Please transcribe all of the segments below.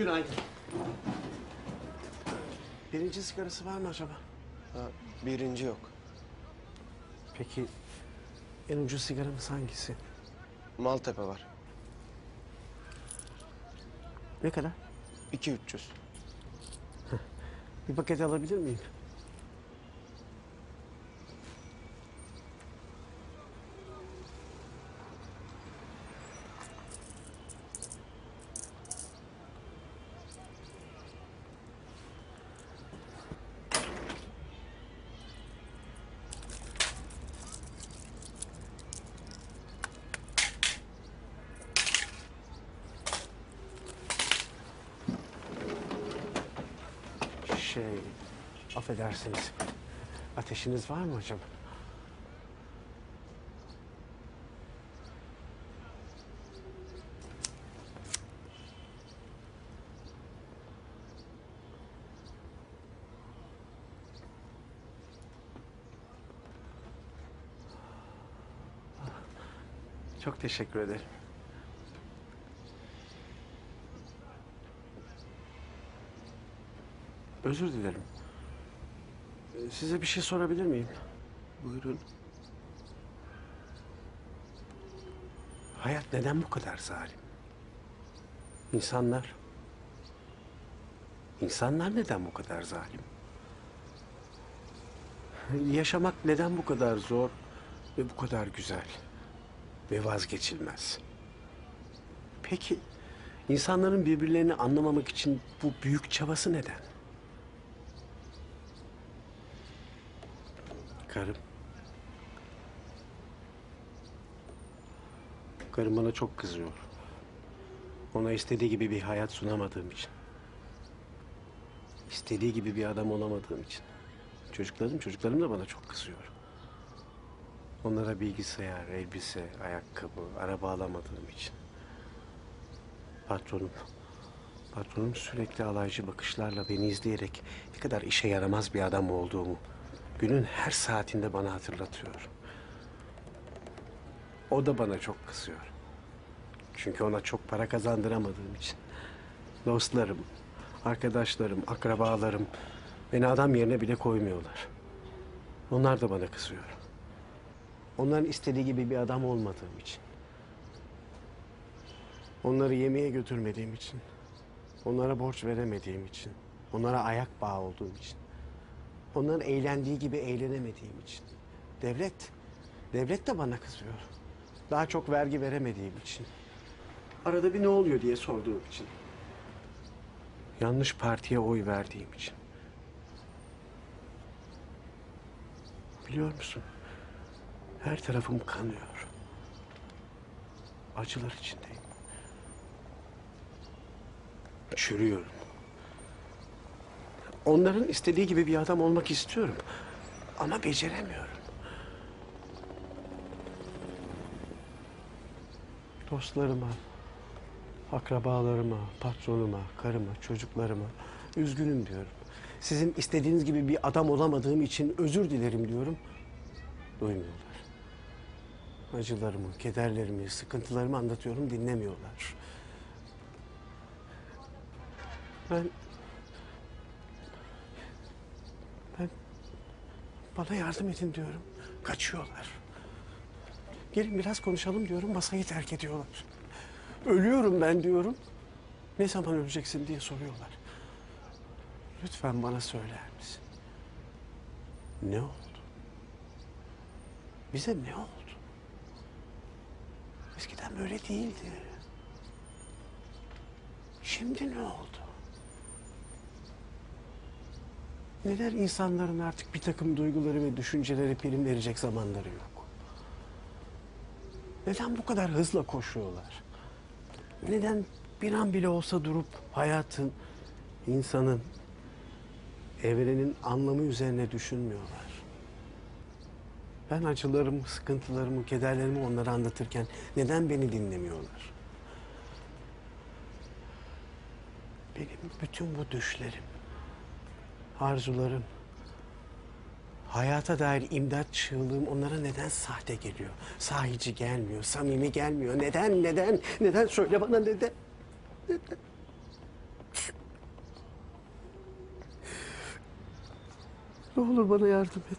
Günaydın. Birinci sigarası var mı acaba? Ha, birinci yok. Peki en ucuz sigaramız hangisi? Maltepe var. Ne kadar? 2-300. Bir paket alabilir miyim? Şey, affedersiniz. Ateşiniz var mı acaba? Çok teşekkür ederim. Özür dilerim. Size bir şey sorabilir miyim? Buyurun. Hayat neden bu kadar zalim? İnsanlar... İnsanlar neden bu kadar zalim? Yaşamak neden bu kadar zor ve bu kadar güzel ve vazgeçilmez? Peki insanların birbirlerini anlamamak için bu büyük çabası neden? Karım. Karım bana çok kızıyor. Ona istediği gibi bir hayat sunamadığım için. İstediği gibi bir adam olamadığım için. Çocuklarım, çocuklarım da bana çok kızıyor. Onlara bilgisayar, elbise, ayakkabı, araba alamadığım için. Patronum, patronum sürekli alaycı bakışlarla beni izleyerek ne kadar işe yaramaz bir adam olduğumu günün her saatinde bana hatırlatıyor. O da bana çok kızıyor. Çünkü ona çok para kazandıramadığım için. Dostlarım, arkadaşlarım, akrabalarım beni adam yerine bile koymuyorlar. Onlar da bana kızıyor. Onların istediği gibi bir adam olmadığım için. Onları yemeğe götürmediğim için. Onlara borç veremediğim için. Onlara ayak bağı olduğum için. Onların eğlendiği gibi eğlenemediğim için. Devlet, devlet de bana kızıyor. Daha çok vergi veremediğim için. Arada bir ne oluyor diye sorduğum için. Yanlış partiye oy verdiğim için. Biliyor musun? Her tarafım kanıyor. Acılar içindeyim. Çürüyorum. Onların istediği gibi bir adam olmak istiyorum. Ama beceremiyorum. Dostlarıma, akrabalarıma, patronuma, karıma, çocuklarıma üzgünüm diyorum. Sizin istediğiniz gibi bir adam olamadığım için özür dilerim diyorum. Duymuyorlar. Acılarımı, kederlerimi, sıkıntılarımı anlatıyorum, dinlemiyorlar. Ben bana yardım edin diyorum. Kaçıyorlar. Gelin biraz konuşalım diyorum. Masayı terk ediyorlar. Ölüyorum ben diyorum. Ne zaman öleceksin diye soruyorlar. Lütfen bana söyler misin? Ne oldu? Bize ne oldu? Eskiden böyle değildi. Şimdi ne oldu? Neden insanların artık bir takım duyguları ve düşünceleri prim verecek zamanları yok? Neden bu kadar hızla koşuyorlar? Neden bir an bile olsa durup hayatın, insanın, evrenin anlamı üzerine düşünmüyorlar? Ben acılarımı, sıkıntılarımı, kederlerimi onlara anlatırken neden beni dinlemiyorlar? Benim bütün bu düşlerim, arzularım, hayata dair imdat çığlığım onlara neden sahte geliyor? Sahici gelmiyor, samimi gelmiyor. Neden, neden, neden? Söyle bana neden, neden? Ne olur bana yardım et.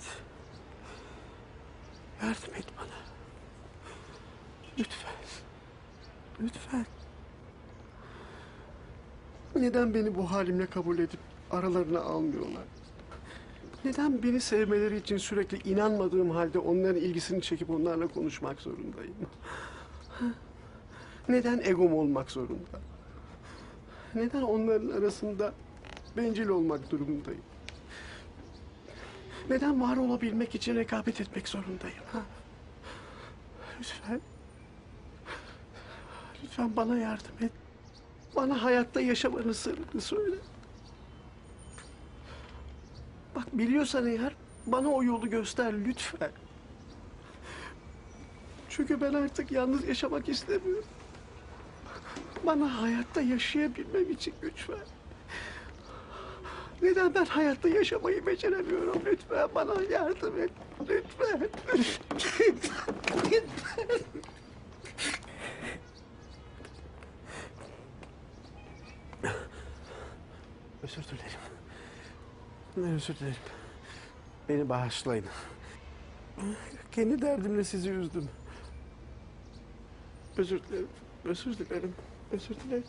Yardım et bana. Lütfen. Lütfen. Neden beni bu halimle kabul edip aralarına almıyorlar? Neden beni sevmeleri için sürekli inanmadığım halde onların ilgisini çekip onlarla konuşmak zorundayım? Neden egom olmak zorunda? Neden onların arasında bencil olmak durumundayım? Neden var olabilmek için rekabet etmek zorundayım? Lütfen. Lütfen bana yardım et. Bana hayatta yaşamanın sırrını söyle. Bak biliyorsan eğer bana o yolu göster lütfen. Çünkü ben artık yalnız yaşamak istemiyorum. Bana hayatta yaşayabilmem için lütfen. Neden ben hayatta yaşamayı beceremiyorum? Lütfen bana yardım et. Lütfen. Lütfen. Özür dilerim. Ben özür dilerim. Beni bağışlayın. Kendi derdimle sizi üzdüm. Özür dilerim. Özür dilerim. Özür dilerim.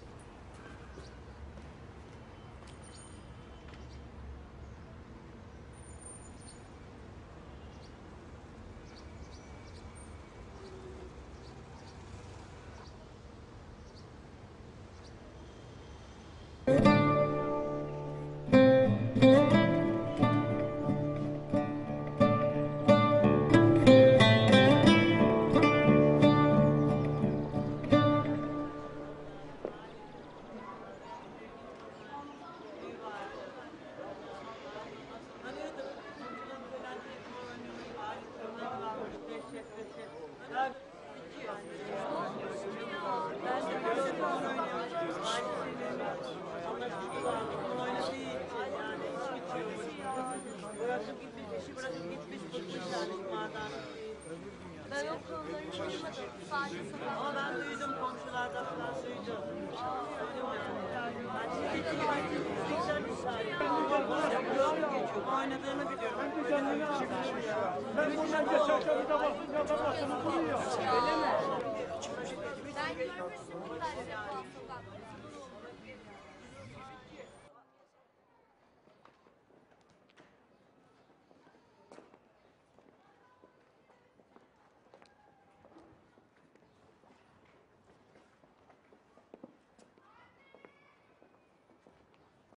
Duydum komşulardan falan duydum. Duydum yani. Ben çekildim artık. Güzel bir şarkı. Oynadığını biliyorum. Ben birkaç defa.